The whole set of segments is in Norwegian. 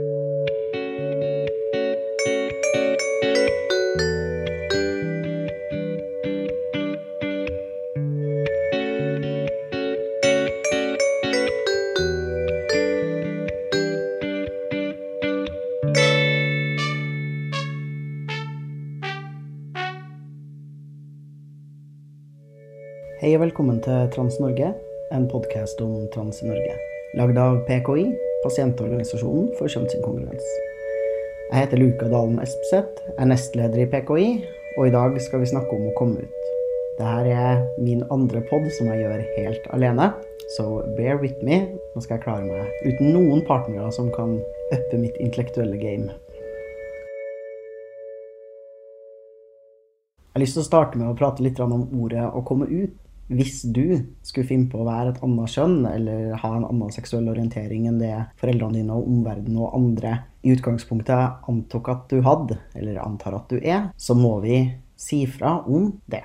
Hei og velkommen til Trans-Norge, en podkast om trans i Norge. Lagd av PKI, pasientorganisasjonen for kjønnsinkongruens. Jeg heter Luka Dalen Espseth, er nestleder i PKI, og i dag skal vi snakke om å komme ut. Dette er min andre pod som jeg gjør helt alene, så bear with me. Nå skal jeg klare meg uten noen partnere som kan uppe mitt intellektuelle game. Jeg har lyst til å starte med å prate litt om ordet å komme ut. Hvis du skulle finne på å være et annet kjønn eller ha en annen seksuell orientering enn det foreldrene dine og omverdenen og andre i utgangspunktet antok at du hadde, eller antar at du er, så må vi si fra om det.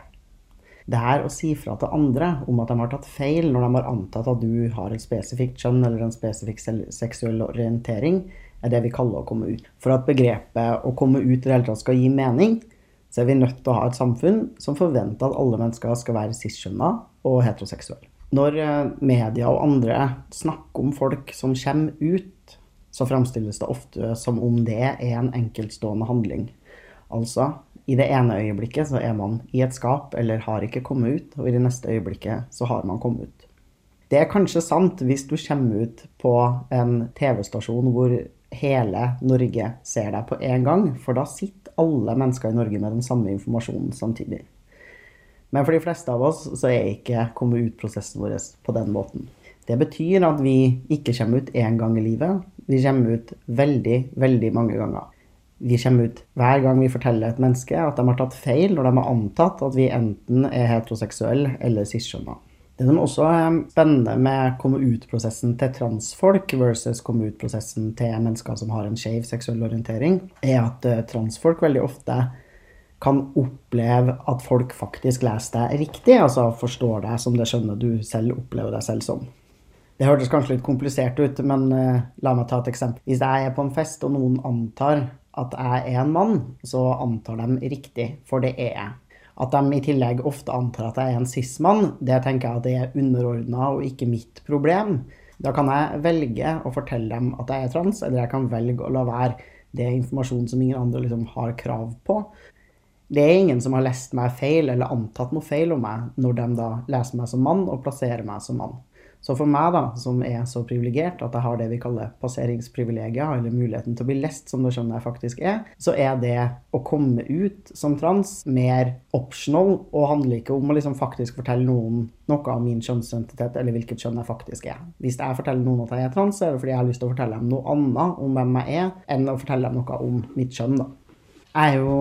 Det her å si fra til andre om at de har tatt feil når de har antatt at du har et spesifikt kjønn eller en spesifikk seksuell orientering, er det vi kaller å komme ut. For at begrepet å komme ut i det hele tatt skal gi mening, så er vi nødt til å ha et samfunn som forventer at alle mennesker skal være cis-skjønna og heteroseksuelle. Når eh, media og andre snakker om folk som kommer ut, så framstilles det ofte som om det er en enkeltstående handling. Altså, i det ene øyeblikket så er man i et skap eller har ikke kommet ut, og i det neste øyeblikket så har man kommet ut. Det er kanskje sant hvis du kommer ut på en TV-stasjon hvor hele Norge ser deg på en gang, for da sitter alle mennesker i Norge med den samme informasjonen samtidig. Men for de fleste av oss så er ikke komme ut-prosessen vår på den måten. Det betyr at vi ikke kommer ut én gang i livet. Vi kommer ut veldig, veldig mange ganger. Vi kommer ut hver gang vi forteller et menneske at de har tatt feil når de har antatt at vi enten er heteroseksuelle eller cisskjønna. Det som også er spennende med komme ut-prosessen til transfolk versus komme ut-prosessen til mennesker som har en skeiv seksuell orientering, er at eh, transfolk veldig ofte kan oppleve at folk faktisk leser deg riktig, altså forstår deg som det skjønner du selv opplever deg selv som. Det hørtes kanskje litt komplisert ut, men uh, la meg ta et eksempel. Hvis jeg er på en fest og noen antar at jeg er en mann, så antar de riktig, for det er jeg. At de i tillegg ofte antar at jeg er en cis-mann, det tenker jeg at det er underordna og ikke mitt problem. Da kan jeg velge å fortelle dem at jeg er trans, eller jeg kan velge å la være. Det er informasjon som ingen andre liksom har krav på. Det er ingen som har lest meg feil eller antatt noe feil om meg, når de da leser meg som mann og plasserer meg som mann. Så for meg, da, som er så privilegert at jeg har det vi kaller passeringsprivilegier, eller muligheten til å bli lest som det skjønner jeg faktisk er, så er det å komme ut som trans mer optional og handler ikke om å liksom faktisk fortelle noen noe av min kjønnsidentitet eller hvilket kjønn jeg faktisk er. Hvis jeg forteller noen at jeg er trans, er det fordi jeg har lyst til å fortelle dem noe annet om hvem jeg er, enn å fortelle dem noe om mitt kjønn. da. Jeg er jo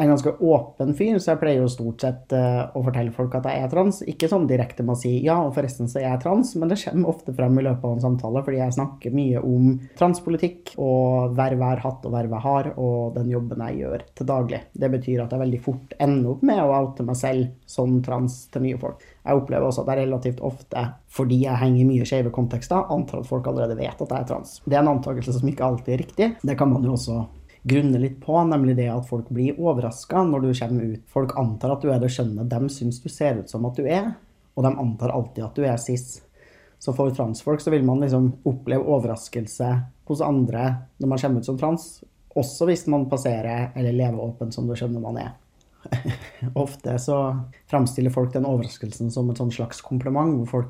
en ganske åpen fyr, så jeg pleier jo stort sett uh, å fortelle folk at jeg er trans. Ikke sånn direkte med å si ja, og forresten så er jeg trans, men det kommer ofte frem i løpet av en samtale fordi jeg snakker mye om transpolitikk og verv jeg har hatt og verv jeg har, og den jobben jeg gjør til daglig. Det betyr at jeg veldig fort ender opp med å oute meg selv som trans til mye folk. Jeg opplever også at jeg relativt ofte, fordi jeg henger i mye skeive kontekster, antar at folk allerede vet at jeg er trans. Det er en antakelse som ikke alltid er riktig. Det kan man jo også grunne litt på, nemlig det at folk blir overraska når du kommer ut. Folk antar at du er det skjønnet de syns du ser ut som at du er, og de antar alltid at du er cis. Så for transfolk så vil man liksom oppleve overraskelse hos andre når man kommer ut som trans, også hvis man passerer eller lever åpent som du skjønner man er. Ofte så framstiller folk den overraskelsen som et slags kompliment, hvor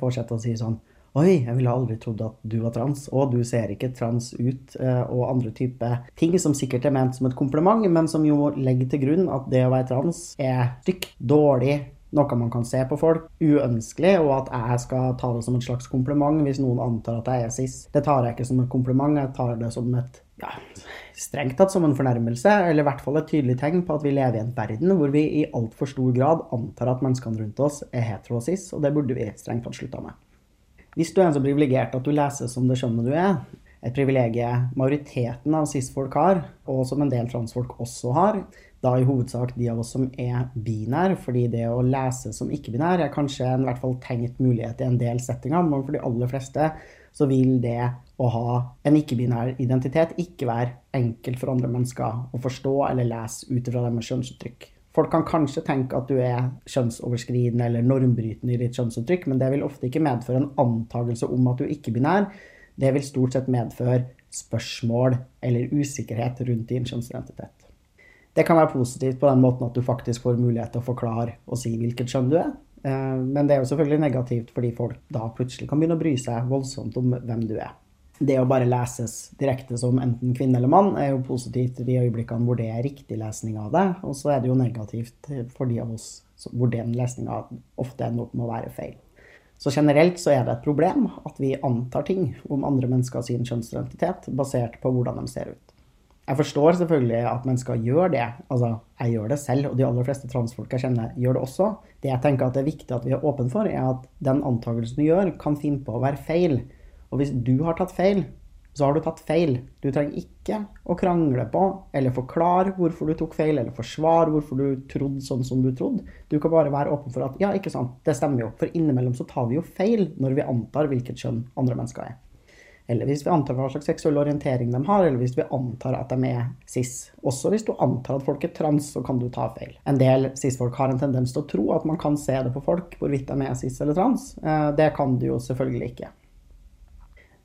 folk seg å si sånn Oi, jeg ville aldri trodd at du var trans, og du ser ikke trans ut, eh, og andre typer ting som sikkert er ment som et kompliment, men som jo legger til grunn at det å være trans er stygt, dårlig, noe man kan se på folk, uønskelig, og at jeg skal ta det som et slags kompliment hvis noen antar at jeg er cis. Det tar jeg ikke som et kompliment, jeg tar det som et ja, strengt tatt som en fornærmelse, eller i hvert fall et tydelig tegn på at vi lever i en verden hvor vi i altfor stor grad antar at menneskene rundt oss er heterosis, og det burde vi strengt tatt slutta med. Hvis du er så privilegert at du leser som det skjønner du er, et privilegium majoriteten av cis-folk har, og som en del transfolk også har. Da i hovedsak de av oss som er binær, fordi det å lese som ikke-binær er kanskje en i hvert fall tenkt mulighet i en del settinger, men for de aller fleste så vil det å ha en ikke-binær identitet ikke være enkelt for andre mennesker å forstå eller lese ut ifra deres kjønnsuttrykk. Folk kan kanskje tenke at du er kjønnsoverskridende eller normbrytende i ditt kjønnsuttrykk, men det vil ofte ikke medføre en antakelse om at du er ikke-binær. Det vil stort sett medføre spørsmål eller usikkerhet rundt din kjønnsidentitet. Det kan være positivt på den måten at du faktisk får mulighet til å forklare og si hvilket kjønn du er. Eh, men det er jo selvfølgelig negativt fordi folk da plutselig kan begynne å bry seg voldsomt om hvem du er det å bare leses direkte som enten kvinne eller mann, er jo positivt i de øyeblikkene hvor det er riktig lesning av det. Og så er det jo negativt for de av oss hvor den lesninga ofte ender opp med å være feil. Så generelt så er det et problem at vi antar ting om andre mennesker sin kjønnsidentitet basert på hvordan de ser ut. Jeg forstår selvfølgelig at mennesker gjør det. Altså, jeg gjør det selv, og de aller fleste transfolk jeg kjenner, gjør det også. Det jeg tenker at det er viktig at vi er åpne for, er at den antakelsen du gjør, kan finne på å være feil. Og hvis du har tatt feil, så har du tatt feil. Du trenger ikke å krangle på eller forklare hvorfor du tok feil, eller forsvare hvorfor du trodde sånn som du trodde. Du kan bare være åpen for at ja, ikke sant, det stemmer jo. For innimellom så tar vi jo feil når vi antar hvilket kjønn andre mennesker er. Eller hvis vi antar hva slags seksuell orientering de har, eller hvis vi antar at de er cis. Også hvis du antar at folk er trans, så kan du ta feil. En del cis-folk har en tendens til å tro at man kan se det på folk hvorvidt de er cis eller trans. Eh, det kan du jo selvfølgelig ikke.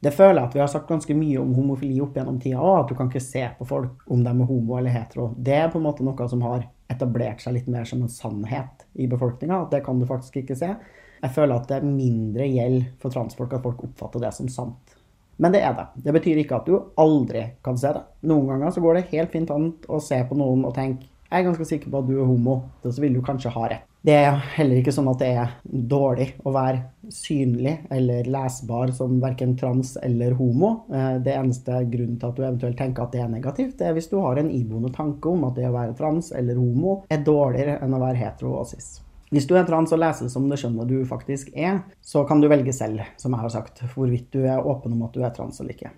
Det føler jeg at vi har sagt ganske mye om homofili opp gjennom tida òg, at du kan ikke se på folk om de er homo eller hetero. Det er på en måte noe som har etablert seg litt mer som en sannhet i befolkninga. Det kan du faktisk ikke se. Jeg føler at det er mindre gjeld for transfolk at folk oppfatter det som sant. Men det er det. Det betyr ikke at du aldri kan se det. Noen ganger så går det helt fint an å se på noen og tenke jeg er ganske sikker på at du er homo, så vil du kanskje ha rett. Det er heller ikke sånn at det er dårlig å være synlig eller lesbar som verken trans eller homo. Eh, det eneste grunnen til at du eventuelt tenker at det er negativt, det er hvis du har en iboende tanke om at det å være trans eller homo er dårligere enn å være hetero og cis. Hvis du er trans og leser som det skjønner du faktisk er, så kan du velge selv, som jeg har sagt, hvorvidt du er åpen om at du er trans eller ikke.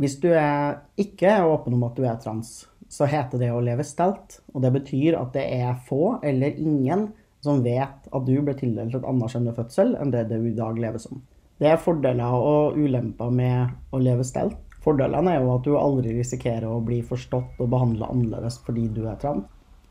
Hvis du er ikke er åpen om at du er trans, så heter det å leve stelt. Og det betyr at det er få eller ingen som vet at du ble tildelt et annet kjønn ved fødsel enn det du i dag lever som. Det er fordeler og ulemper med å leve stelt. Fordelene er jo at du aldri risikerer å bli forstått og behandla annerledes fordi du er trans.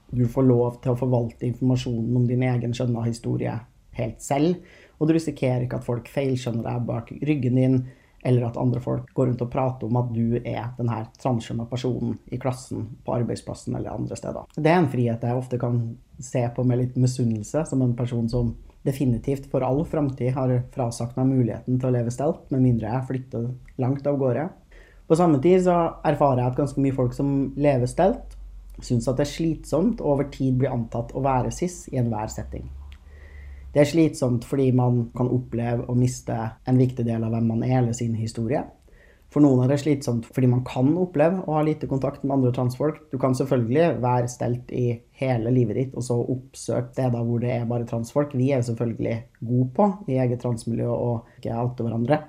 Du får lov til å forvalte informasjonen om din egen skjønna historie helt selv. Og du risikerer ikke at folk feilskjønner deg bak ryggen din, eller at andre folk går rundt og prater om at du er den her transkjønna personen i klassen, på arbeidsplassen eller andre steder. Det er en frihet jeg ofte kan se på med litt misunnelse, som en person som definitivt for all framtid har frasagt meg muligheten til å leve stelt, med mindre jeg flytter langt av gårde. På samme tid så erfarer jeg at ganske mye folk som lever stelt, syns at det er slitsomt og over tid blir antatt å være cis i enhver setting. Det er slitsomt fordi man kan oppleve å miste en viktig del av hvem man er, eller sin historie. For noen er det slitsomt fordi man kan oppleve å ha lite kontakt med andre transfolk. Du kan selvfølgelig være stelt i hele livet ditt og så oppsøke steder hvor det er bare transfolk. Vi er selvfølgelig gode på i eget transmiljø å ikke oute hverandre.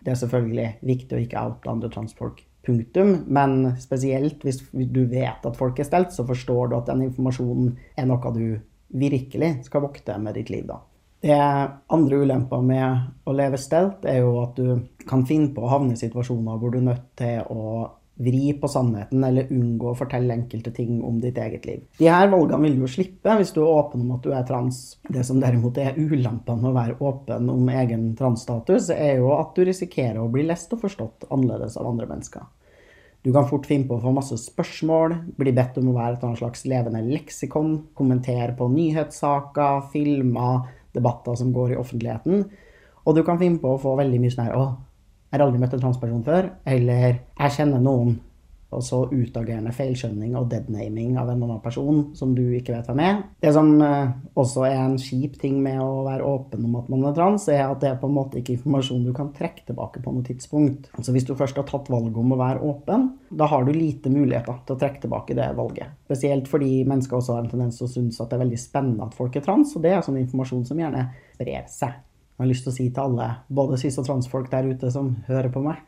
Det er selvfølgelig viktig å ikke oute andre transfolk. Punktum. Men spesielt hvis du vet at folk er stelt, så forstår du at den informasjonen er noe du virkelig skal vokte med ditt liv, da. Det andre ulemper med å leve stelt, er jo at du kan finne på å havne i situasjoner hvor du er nødt til å vri på sannheten eller unngå å fortelle enkelte ting om ditt eget liv. De her valgene vil du slippe hvis du er åpen om at du er trans. Det som derimot er ulempene med å være åpen om egen transstatus, er jo at du risikerer å bli lest og forstått annerledes av andre mennesker. Du kan fort finne på å få masse spørsmål, bli bedt om å være et slags levende leksikon, kommentere på nyhetssaker, filmer, debatter som går i offentligheten. Og du kan finne på å få veldig mye sånn her Å, jeg har aldri møtt en transperson før. Eller jeg kjenner noen. Og så utagerende feilskjønning og deadnaming av en annen person som du ikke vet hvem er. Det som eh, også er en kjip ting med å være åpen om at man er trans, er at det er på en måte ikke informasjon du kan trekke tilbake på noe tidspunkt. Altså Hvis du først har tatt valget om å være åpen, da har du lite muligheter til å trekke tilbake det valget. Spesielt fordi mennesker også har en tendens til å synes at det er veldig spennende at folk er trans, og det er sånn informasjon som gjerne sprer seg. Jeg har lyst til å si til alle, både cis- og transfolk der ute som hører på meg,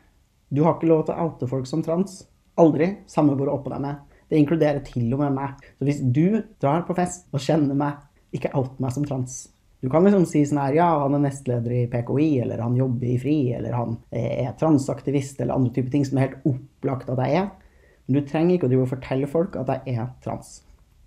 Du har ikke lov til å oute folk som trans. Aldri, samme hvor åpen deg er. Det inkluderer til og med meg. Så hvis du drar på fest og kjenner meg, ikke out meg som trans. Du kan liksom si sånn her, ja, han er nestleder i PKI, eller han jobber i FRI, eller han er transaktivist, eller andre typer ting som er helt opplagt at jeg er. Men du trenger ikke å fortelle folk at jeg er trans.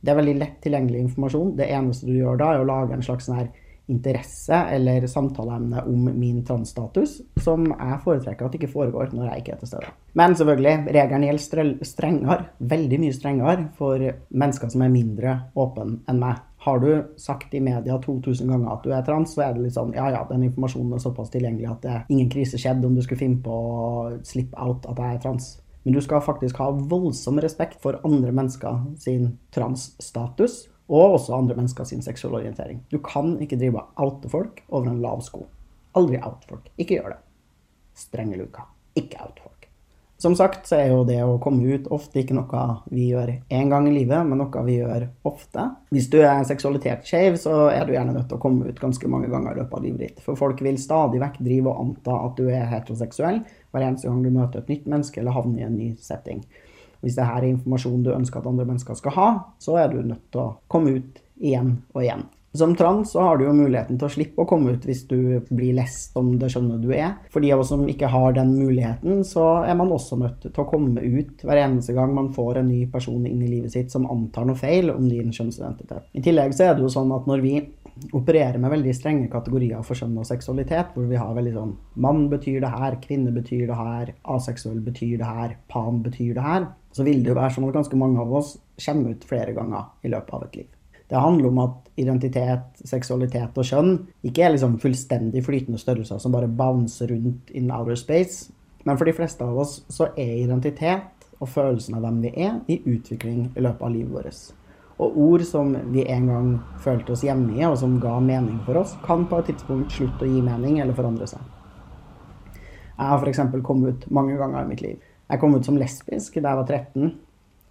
Det er veldig lett tilgjengelig informasjon. Det eneste du gjør da, er å lage en slags sånn her interesse eller samtaleemne om min transstatus, som jeg foretrekker at ikke foregår når jeg ikke er til stede. Men selvfølgelig, regelen gjelder strengere, veldig mye strengere, for mennesker som er mindre åpne enn meg. Har du sagt i media 2000 ganger at du er trans, så er det litt sånn ja ja, den informasjonen er såpass tilgjengelig at det er ingen krise skjedde om du skulle finne på å slippe out at jeg er trans. Men du skal faktisk ha voldsom respekt for andre mennesker sin transstatus, og også andre mennesker sin seksuelle orientering. Du kan ikke drive og oute folk over en lav sko. Aldri out folk. Ikke gjør det. Strenge luka. Ikke out folk. Som sagt så er jo det å komme ut ofte ikke noe vi gjør én gang i livet, men noe vi gjør ofte. Hvis du er seksualitetsskeiv, så er du gjerne nødt til å komme ut ganske mange ganger i løpet av livet ditt. For folk vil stadig vekk drive og anta at du er heteroseksuell hver eneste gang du møter et nytt menneske eller havner i en ny setting. Hvis det her er informasjon du ønsker at andre mennesker skal ha, så er du nødt til å komme ut igjen og igjen. Som trans så har du jo muligheten til å slippe å komme ut hvis du blir lest om det skjønnet du er. For de av oss som ikke har den muligheten, så er man også nødt til å komme ut hver eneste gang man får en ny person inn i livet sitt som antar noe feil om din kjønnsidentitet. I tillegg så er det jo sånn at når vi opererer med veldig strenge kategorier for kjønn og seksualitet, hvor vi har veldig sånn mann betyr det her, kvinne betyr det her, aseksuell betyr det her, pan betyr det her, så vil det jo være sånn at ganske mange av oss kommer ut flere ganger i løpet av et liv. Det handler om at identitet, seksualitet og kjønn ikke er liksom fullstendig flytende størrelser som bare bouncer rundt in outer space. Men for de fleste av oss så er identitet og følelsen av hvem vi er, i utvikling i løpet av livet vårt. Og ord som vi en gang følte oss hjemme i, og som ga mening for oss, kan på et tidspunkt slutte å gi mening eller forandre seg. Jeg har f.eks. kommet ut mange ganger i mitt liv. Jeg kom ut som lesbisk da jeg var 13.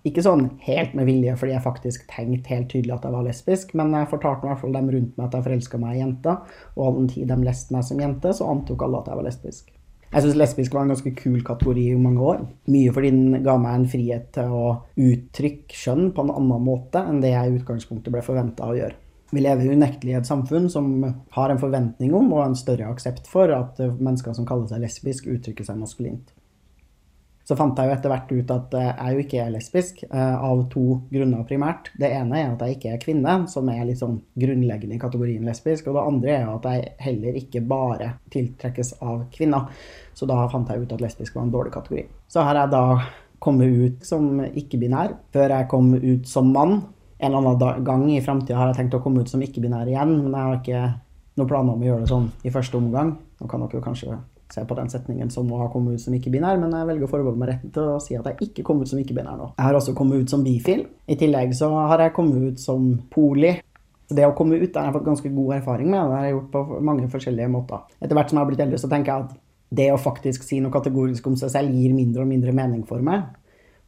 Ikke sånn helt med vilje fordi jeg faktisk tenkte helt tydelig at jeg var lesbisk, men jeg fortalte i hvert fall dem rundt meg at jeg forelska meg i jenter, og all den tid de leste meg som jente, så antok alle at jeg var lesbisk. Jeg syns lesbisk var en ganske kul kategori i mange år. Mye fordi den ga meg en frihet til å uttrykke kjønn på en annen måte enn det jeg i utgangspunktet ble forventa å gjøre. Vi lever unektelig i et samfunn som har en forventning om og en større aksept for at mennesker som kaller seg lesbisk, uttrykker seg maskulint. Så fant jeg jo etter hvert ut at jeg jeg jo ikke er lesbisk, eh, av to grunner primært. Det ene er at jeg ikke er kvinne, som er litt sånn grunnleggende i kategorien lesbisk. Og det andre er at jeg heller ikke bare tiltrekkes av kvinner. Så da fant jeg ut at lesbisk var en dårlig kategori. Så har jeg da kommet ut som ikke-binær, før jeg kom ut som mann. En eller annen gang i framtida har jeg tenkt å komme ut som ikke-binær igjen, men jeg har ikke noen planer om å gjøre det sånn i første omgang. Nå kan dere jo kanskje se på den setningen som å ha kommet ut som ikke-binær, men jeg velger å forbeholde meg retten til å si at jeg ikke kom ut som ikke-binær nå. Jeg har også kommet ut som bifil. I tillegg så har jeg kommet ut som poli. Så Det å komme ut har jeg fått ganske god erfaring med, det har jeg gjort på mange forskjellige måter. Etter hvert som jeg har blitt eldre, så tenker jeg at det å faktisk si noe kategorisk om seg selv gir mindre og mindre mening for meg.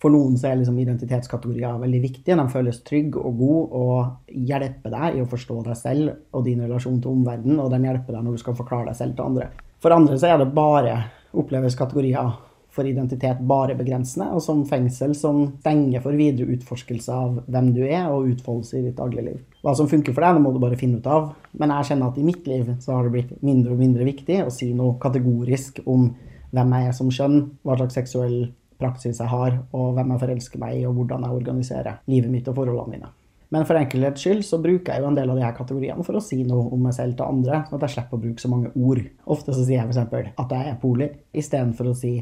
For noen så er liksom identitetskategorier veldig viktige. De føles trygge og gode og hjelper deg i å forstå deg selv og din relasjon til omverdenen, og de hjelper deg når du skal forklare deg selv til andre. For andre så er det bare oppleves kategorier for identitet bare begrensende, og som fengsel som stenger for videre utforskelse av hvem du er, og utfoldelse i ditt dagligliv. Hva som funker for deg, det må du bare finne ut av. Men jeg kjenner at i mitt liv så har det blitt mindre og mindre viktig å si noe kategorisk om hvem jeg er som kjønn, hva slags seksuell praksis jeg har, og hvem jeg forelsker meg i, og hvordan jeg organiserer livet mitt og forholdene mine. Men for enkelhets skyld så bruker jeg jo en del av de her kategoriene for å si noe om meg selv til andre, sånn at jeg slipper å bruke så mange ord. Ofte så sier jeg f.eks. at jeg er poli, istedenfor å si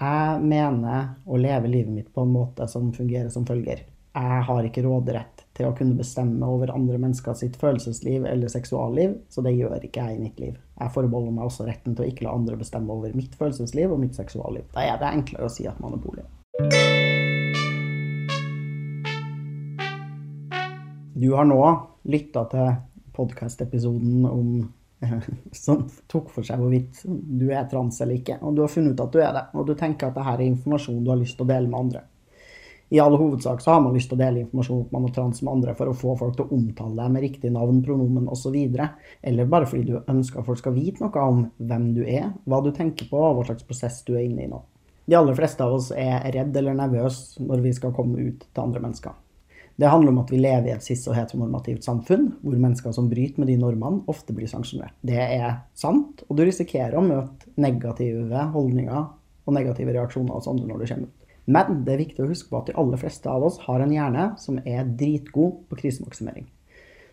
jeg mener å leve livet mitt på en måte som fungerer som følger. Jeg har ikke råderett til å kunne bestemme over andre mennesker sitt følelsesliv eller seksualliv, så det gjør ikke jeg i mitt liv. Jeg forbeholder meg også retten til å ikke la andre bestemme over mitt følelsesliv og mitt seksualliv. Da er det enklere å si at man er poli. Du har nå lytta til podkast-episoden som tok for seg hvorvidt du er trans eller ikke, og du har funnet ut at du er det, og du tenker at dette er informasjon du har lyst til å dele med andre. I all hovedsak så har man lyst til å dele informasjon om man er trans med andre for å få folk til å omtale deg med riktig navn, pronomen osv. Eller bare fordi du ønsker at folk skal vite noe om hvem du er, hva du tenker på og hva slags prosess du er inne i nå. De aller fleste av oss er redd eller nervøse når vi skal komme ut til andre mennesker. Det handler om at vi lever i et cis- og heteronormativt samfunn, hvor mennesker som bryter med de normene, ofte blir sanksjonert. Det er sant, og du risikerer å møte negative holdninger og negative reaksjoner hos andre når du kommer ut. Men det er viktig å huske på at de aller fleste av oss har en hjerne som er dritgod på krisemaksimering.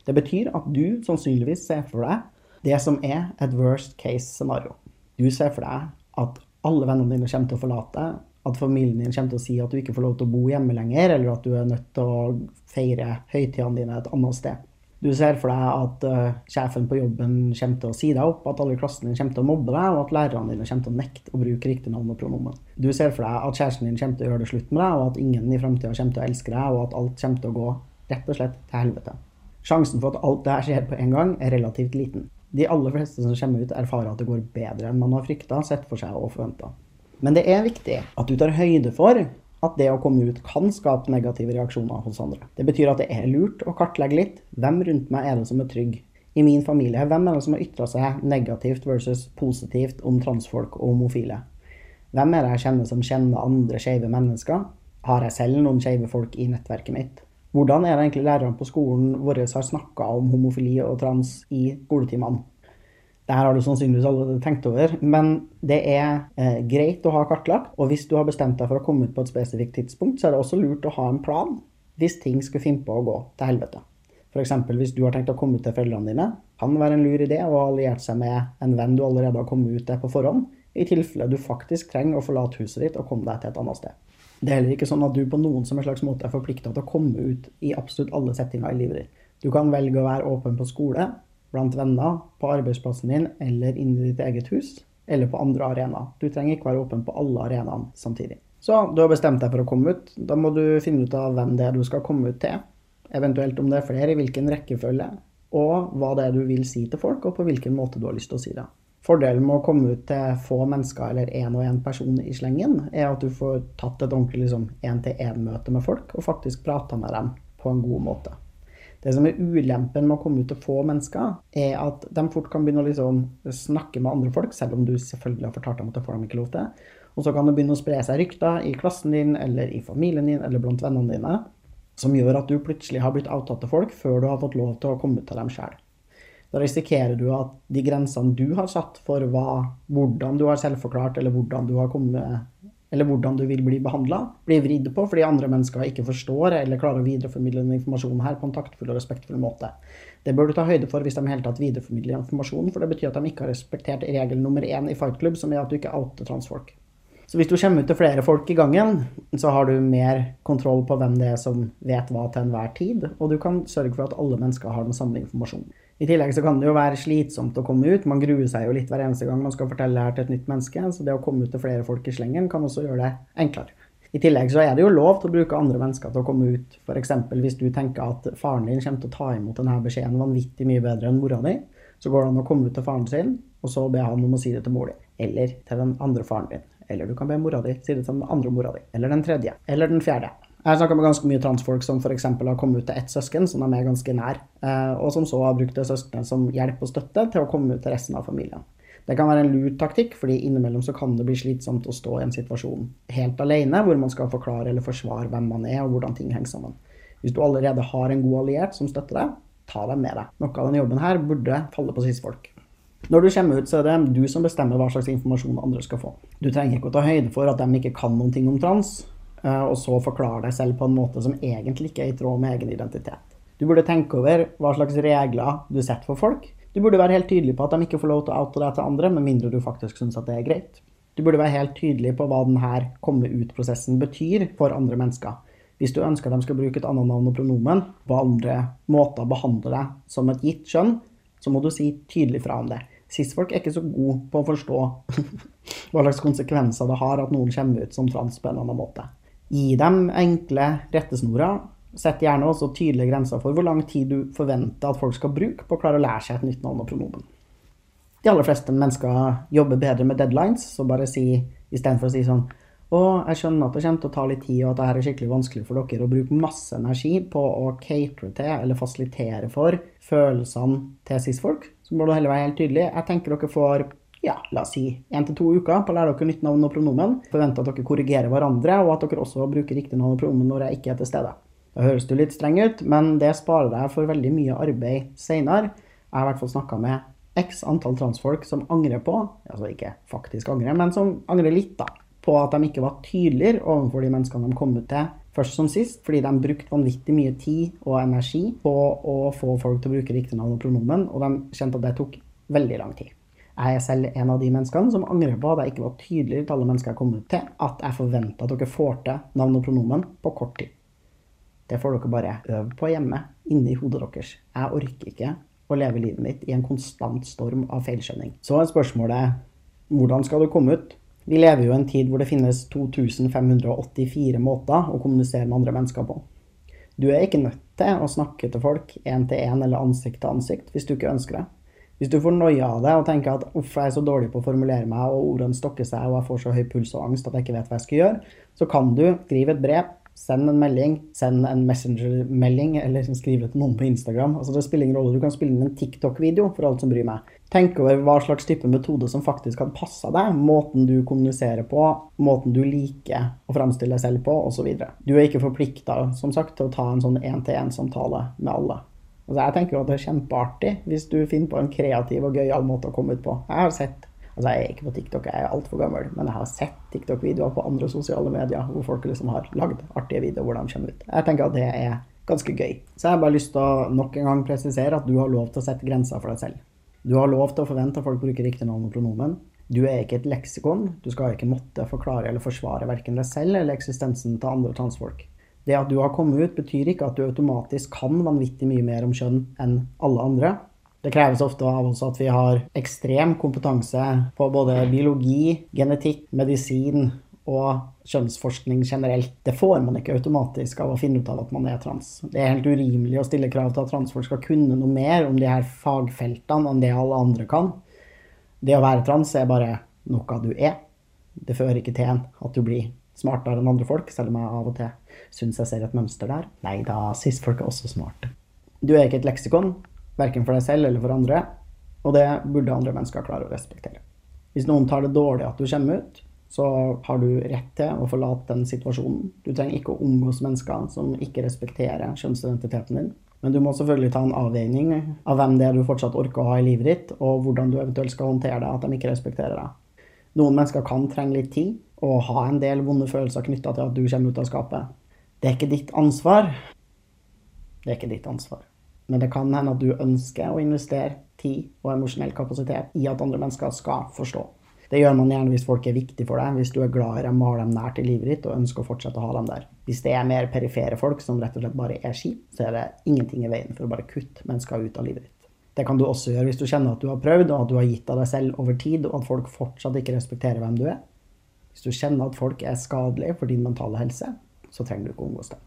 Det betyr at du sannsynligvis ser for deg det som er et worst case scenario. Du ser for deg at alle vennene dine kommer til å forlate deg, at familien din kommer til å si at du ikke får lov til å bo hjemme lenger, eller at du er nødt til å feire høytidene dine et annet sted. Du ser for deg at uh, sjefen på jobben kommer til å si deg opp, at alle i klassen din kommer til å mobbe deg, og at lærerne dine kommer til å nekte å bruke riktig navn og pronomen. Du ser for deg at kjæresten din kommer til å gjøre det slutt med deg, og at ingen i framtida kommer til å elske deg, og at alt kommer til å gå rett og slett til helvete. Sjansen for at alt det her skjer på en gang, er relativt liten. De aller fleste som kommer ut, erfarer at det går bedre enn man har frykta, sett for seg og forventa. Men det er viktig at du tar høyde for at det å komme ut kan skape negative reaksjoner hos andre. Det betyr at det er lurt å kartlegge litt. Hvem rundt meg er det som er trygg? I min familie, hvem er det som har ytra seg negativt versus positivt om transfolk og homofile? Hvem er det jeg kjenner som kjenner andre skeive mennesker? Har jeg selv noen skeive folk i nettverket mitt? Hvordan er det egentlig lærerne på skolen vår har snakka om homofili og trans i skoletimene? Det her har du sannsynligvis allerede tenkt over, men det er eh, greit å ha kartlagt. Og hvis du har bestemt deg for å komme ut på et spesifikt tidspunkt, så er det også lurt å ha en plan hvis ting skulle finne på å gå til helvete. F.eks. hvis du har tenkt å komme ut til foreldrene dine, kan det være en lur idé å ha alliert seg med en venn du allerede har kommet ut til på forhånd, i tilfelle du faktisk trenger å forlate huset ditt og komme deg til et annet sted. Det er heller ikke sånn at du på noen som en slags måte er forplikta til å komme ut i absolutt alle settinger i livet ditt. Du kan velge å være åpen på skole, blant venner, på arbeidsplassen din eller inni ditt eget hus, eller på andre arenaer. Du trenger ikke være åpen på alle arenaene samtidig. Så du har bestemt deg for å komme ut. Da må du finne ut av hvem det er du skal komme ut til. Eventuelt om det er flere, i hvilken rekkefølge, og hva det er du vil si til folk, og på hvilken måte du har lyst til å si det. Fordelen med å komme ut til få mennesker eller én og én person i slengen, er at du får tatt et ordentlig liksom, én-til-én-møte med folk, og faktisk prata med dem på en god måte. Det som er ulempen med å komme ut til få mennesker, er at de fort kan begynne å liksom snakke med andre folk, selv om du selvfølgelig har fortalt dem at det får de ikke lov til. Og så kan det begynne å spre seg rykter i klassen din eller i familien din eller blant vennene dine som gjør at du plutselig har blitt outa til folk før du har fått lov til å komme ut til dem sjøl. Da risikerer du at de grensene du har satt for hva, hvordan du har selvforklart, eller hvordan du har kommet eller hvordan du vil bli behandla, blir vridd på fordi andre mennesker ikke forstår eller klarer å videreformidle den informasjonen her på en taktfull og respektfull måte. Det bør du ta høyde for hvis de i hele tatt videreformidler informasjon, for det betyr at de ikke har respektert regel nummer én i Fight Club, som er at du ikke outer transfolk. Så hvis du kommer ut til flere folk i gangen, så har du mer kontroll på hvem det er som vet hva til enhver tid, og du kan sørge for at alle mennesker har den samme informasjonen. I tillegg så kan det jo være slitsomt å komme ut. Man gruer seg jo litt hver eneste gang man skal fortelle her til et nytt menneske. Så det å komme ut til flere folk i slengen kan også gjøre det enklere. I tillegg så er det jo lov til å bruke andre mennesker til å komme ut. F.eks. hvis du tenker at faren din kommer til å ta imot denne beskjeden vanvittig mye bedre enn mora di, så går det an å komme ut til faren sin, og så be han om å si det til mor di. Eller til den andre faren din. Eller du kan be mora di si det til den andre mora di. Eller den tredje. Eller den fjerde. Jeg har snakka med ganske mye transfolk som f.eks. har kommet ut til ett søsken som de er ganske nær, eh, og som så har brukt det søskenet som hjelp og støtte til å komme ut til resten av familien. Det kan være en lur taktikk, fordi innimellom så kan det bli slitsomt å stå i en situasjon helt alene, hvor man skal forklare eller forsvare hvem man er og hvordan ting henger sammen. Hvis du allerede har en god alliert som støtter deg, ta dem med deg. Noe av denne jobben her burde falle på cis-folk. Når du kommer ut, så er det du som bestemmer hva slags informasjon andre skal få. Du trenger ikke å ta høyde for at de ikke kan noen ting om trans, og så forklare deg selv på en måte som egentlig ikke er i tråd med egen identitet. Du burde tenke over hva slags regler du setter for folk. Du burde være helt tydelig på at de ikke får lov til å oute deg til andre, med mindre du faktisk syns at det er greit. Du burde være helt tydelig på hva denne komme ut-prosessen betyr for andre mennesker. Hvis du ønsker at de skal bruke et annet navn og pronomen, på andre måter å behandle deg som et gitt kjønn, så må du si tydelig fra om det. Cis-folk er ikke så gode på å forstå hva slags konsekvenser det har at noen kommer ut som trans på en annen måte. Gi dem enkle rettesnorer. Sett gjerne også tydelige grenser for hvor lang tid du forventer at folk skal bruke på å klare å lære seg et nytt navn og pronomen. De aller fleste mennesker jobber bedre med deadlines, så bare si istedenfor å si sånn Å, jeg skjønner at det kommer til å ta litt tid, og at det er skikkelig vanskelig for dere å bruke masse energi på å catere til, eller fasilitere for, følelsene til cis-folk. Så må du heller være helt tydelig. Jeg tenker dere får ja, la oss si én til to uker på å lære dere nytt navn og pronomen. Forventer at dere korrigerer hverandre, og at dere også bruker riktig navn og pronomen når jeg ikke er til stede. Da høres du litt streng ut, men det sparer deg for veldig mye arbeid seinere. Jeg har i hvert fall snakka med x antall transfolk som angrer på, altså ikke faktisk angrer, men som angrer litt, da på at de ikke var tydeligere overfor de menneskene de kom ut til først som sist, fordi de brukte vanvittig mye tid og energi på å få folk til å bruke riktig navn og pronomen, og de kjente at det tok veldig lang tid. Jeg er selv en av de menneskene som angrer på at jeg ikke var tydeligere til alle mennesker jeg kom ut til, at jeg forventer at dere får til navn og pronomen på kort tid. Det får dere bare øve på hjemme, inni hodet deres. Jeg orker ikke å leve livet mitt i en konstant storm av feilskjønning. Så er spørsmålet hvordan skal du komme ut? Vi lever jo i en tid hvor det finnes 2584 måter å kommunisere med andre mennesker på. Du er ikke nødt til å snakke til folk én til én eller ansikt til ansikt hvis du ikke ønsker det. Hvis du får noia av det og tenker at uff, jeg er så dårlig på å formulere meg, og ordene stokker seg, og jeg får så høy puls og angst at jeg ikke vet hva jeg skal gjøre, så kan du skrive et brev Send en melding, send en Messenger-melding, eller skrive til noen på Instagram. Altså Det spiller ingen rolle. Du kan spille inn en TikTok-video for alt som bryr meg. Tenk over hva slags type metode som faktisk kan passe deg. Måten du kommuniserer på, måten du liker å framstille deg selv på, osv. Du er ikke forplikta til å ta en sånn én-til-én-samtale med alle. Altså Jeg tenker jo at det er kjempeartig hvis du finner på en kreativ og gøyal måte å komme ut på. Jeg har sett Altså, jeg er ikke på TikTok, jeg er altfor gammel, men jeg har sett TikTok-videoer på andre sosiale medier hvor folk liksom har lagd artige videoer hvor de kommer ut. Jeg tenker at det er ganske gøy. Så jeg har bare lyst til å nok en gang presisere at du har lov til å sette grenser for deg selv. Du har lov til å forvente at folk bruker riktig navn og pronomen. Du er ikke et leksikon. Du skal ikke måtte forklare eller forsvare verken deg selv eller eksistensen til andre transfolk. Det at du har kommet ut, betyr ikke at du automatisk kan vanvittig mye mer om kjønn enn alle andre. Det kreves ofte av oss at vi har ekstrem kompetanse på både biologi, genetikk, medisin og kjønnsforskning generelt. Det får man ikke automatisk av å finne ut av at man er trans. Det er helt urimelig å stille krav til at transfolk skal kunne noe mer om de her fagfeltene enn det alle andre kan. Det å være trans er bare noe du er. Det fører ikke til at du blir smartere enn andre folk, selv om jeg av og til syns jeg ser et mønster der. Nei da, cis-folk er også smarte. Du er ikke et leksikon. Verken for deg selv eller for andre. Og det burde andre mennesker klare å respektere. Hvis noen tar det dårlig at du kommer ut, så har du rett til å forlate den situasjonen. Du trenger ikke å omgås mennesker som ikke respekterer kjønnsidentiteten din. Men du må selvfølgelig ta en avveining av hvem det er du fortsatt orker å ha i livet ditt, og hvordan du eventuelt skal håndtere det, at de ikke respekterer deg. Noen mennesker kan trenge litt tid og ha en del vonde følelser knytta til at du kommer ut av skapet. Det er ikke ditt ansvar. Det er ikke ditt ansvar. Men det kan hende at du ønsker å investere tid og emosjonell kapasitet i at andre mennesker skal forstå. Det gjør man gjerne hvis folk er viktige for deg, hvis du er glad i dem og har dem nært i livet ditt og ønsker å fortsette å ha dem der. Hvis det er mer perifere folk som rett og slett bare er skip, så er det ingenting i veien for å bare kutte mennesker ut av livet ditt. Det kan du også gjøre hvis du kjenner at du har prøvd, og at du har gitt av deg selv over tid, og at folk fortsatt ikke respekterer hvem du er. Hvis du kjenner at folk er skadelige for din mentale helse, så trenger du ikke omgås dem.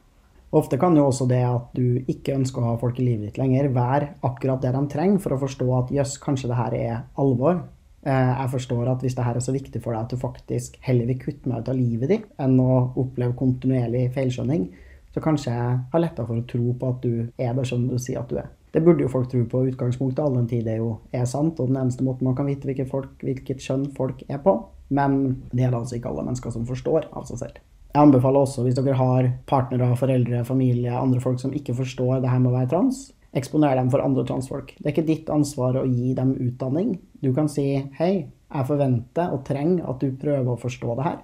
Ofte kan jo også det at du ikke ønsker å ha folk i livet ditt lenger, være akkurat det de trenger for å forstå at jøss, kanskje det her er alvor. Eh, jeg forstår at hvis det her er så viktig for deg at du faktisk heller vil kutte meg ut av livet ditt enn å oppleve kontinuerlig feilskjønning, så kanskje jeg har lettere for å tro på at du er det som du sier at du er. Det burde jo folk tro på utgangspunktet, all den tid det jo er sant, og den eneste måten man kan vite hvilket, folk, hvilket kjønn folk er på. Men det er det altså ikke alle mennesker som forstår av seg selv. Jeg anbefaler også, hvis dere har partnere, foreldre, familie, andre folk som ikke forstår det her med å være trans, eksponer dem for andre transfolk. Det er ikke ditt ansvar å gi dem utdanning. Du kan si hei, jeg forventer og trenger at du prøver å forstå det her.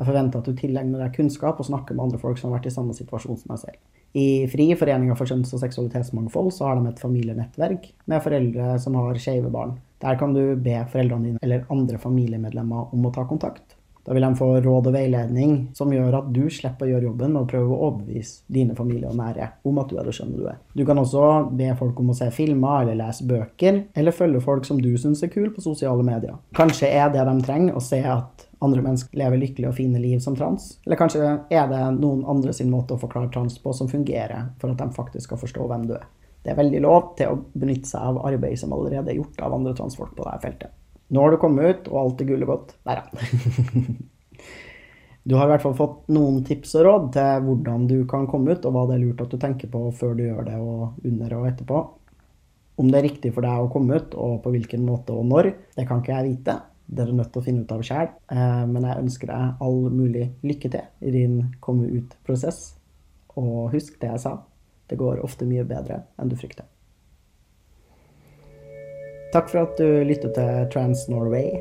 Jeg forventer at du tilegner deg kunnskap og snakker med andre folk som har vært i samme situasjon som deg selv. I FRI, Foreninga for kjønns- og seksualitetsmangfold, så har de et familienettverk med foreldre som har skeive barn. Der kan du be foreldrene dine eller andre familiemedlemmer om å ta kontakt. Da vil de få råd og veiledning som gjør at du slipper å gjøre jobben med å prøve å overbevise dine familie og nære om at du er det skjønne du er. Du kan også be folk om å se filmer eller lese bøker, eller følge folk som du syns er kule på sosiale medier. Kanskje er det de trenger, å se at andre mennesker lever lykkelige og fine liv som trans. Eller kanskje er det noen andre sin måte å forklare trans på som fungerer for at de faktisk skal forstå hvem du er. Det er veldig lov til å benytte seg av arbeid som allerede er gjort av andre transfolk på dette feltet. Nå har du kommet ut, og alt er gullet godt. Der, ja. Du har i hvert fall fått noen tips og råd til hvordan du kan komme ut, og hva det er lurt at du tenker på før du gjør det, og under og etterpå. Om det er riktig for deg å komme ut, og på hvilken måte og når, det kan ikke jeg vite. Det er du nødt til å finne ut av sjøl. Eh, men jeg ønsker deg all mulig lykke til i din komme ut-prosess. Og husk det jeg sa. Det går ofte mye bedre enn du frykter. Takk for at du lyttet til Trans Norway.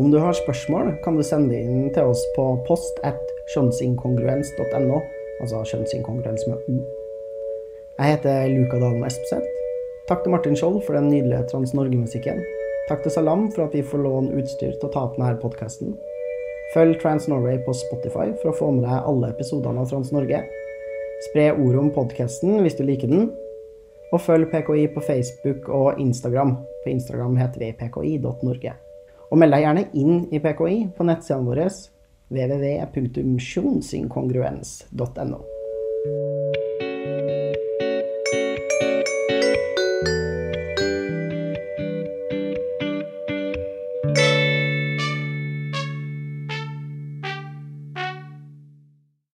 Om du har spørsmål, kan du sende inn til oss på post at kjønnsinkongruens.no, altså kjønnsinkongruens med O. Jeg heter Luka Dalen Espeseth. Takk til Martin Skjold for den nydelige Trans Norge-musikken. Takk til Salam for at vi får låne utstyr til å ta opp denne podkasten. Følg Trans Norway på Spotify for å få med deg alle episodene av Trans Norge. Spre ordet om podkasten hvis du liker den. Og følg PKI på Facebook og Instagram. På Instagram heter vi pki.norge. Og meld deg gjerne inn i PKI på nettsidene våre www.sjonsinkongruens.no.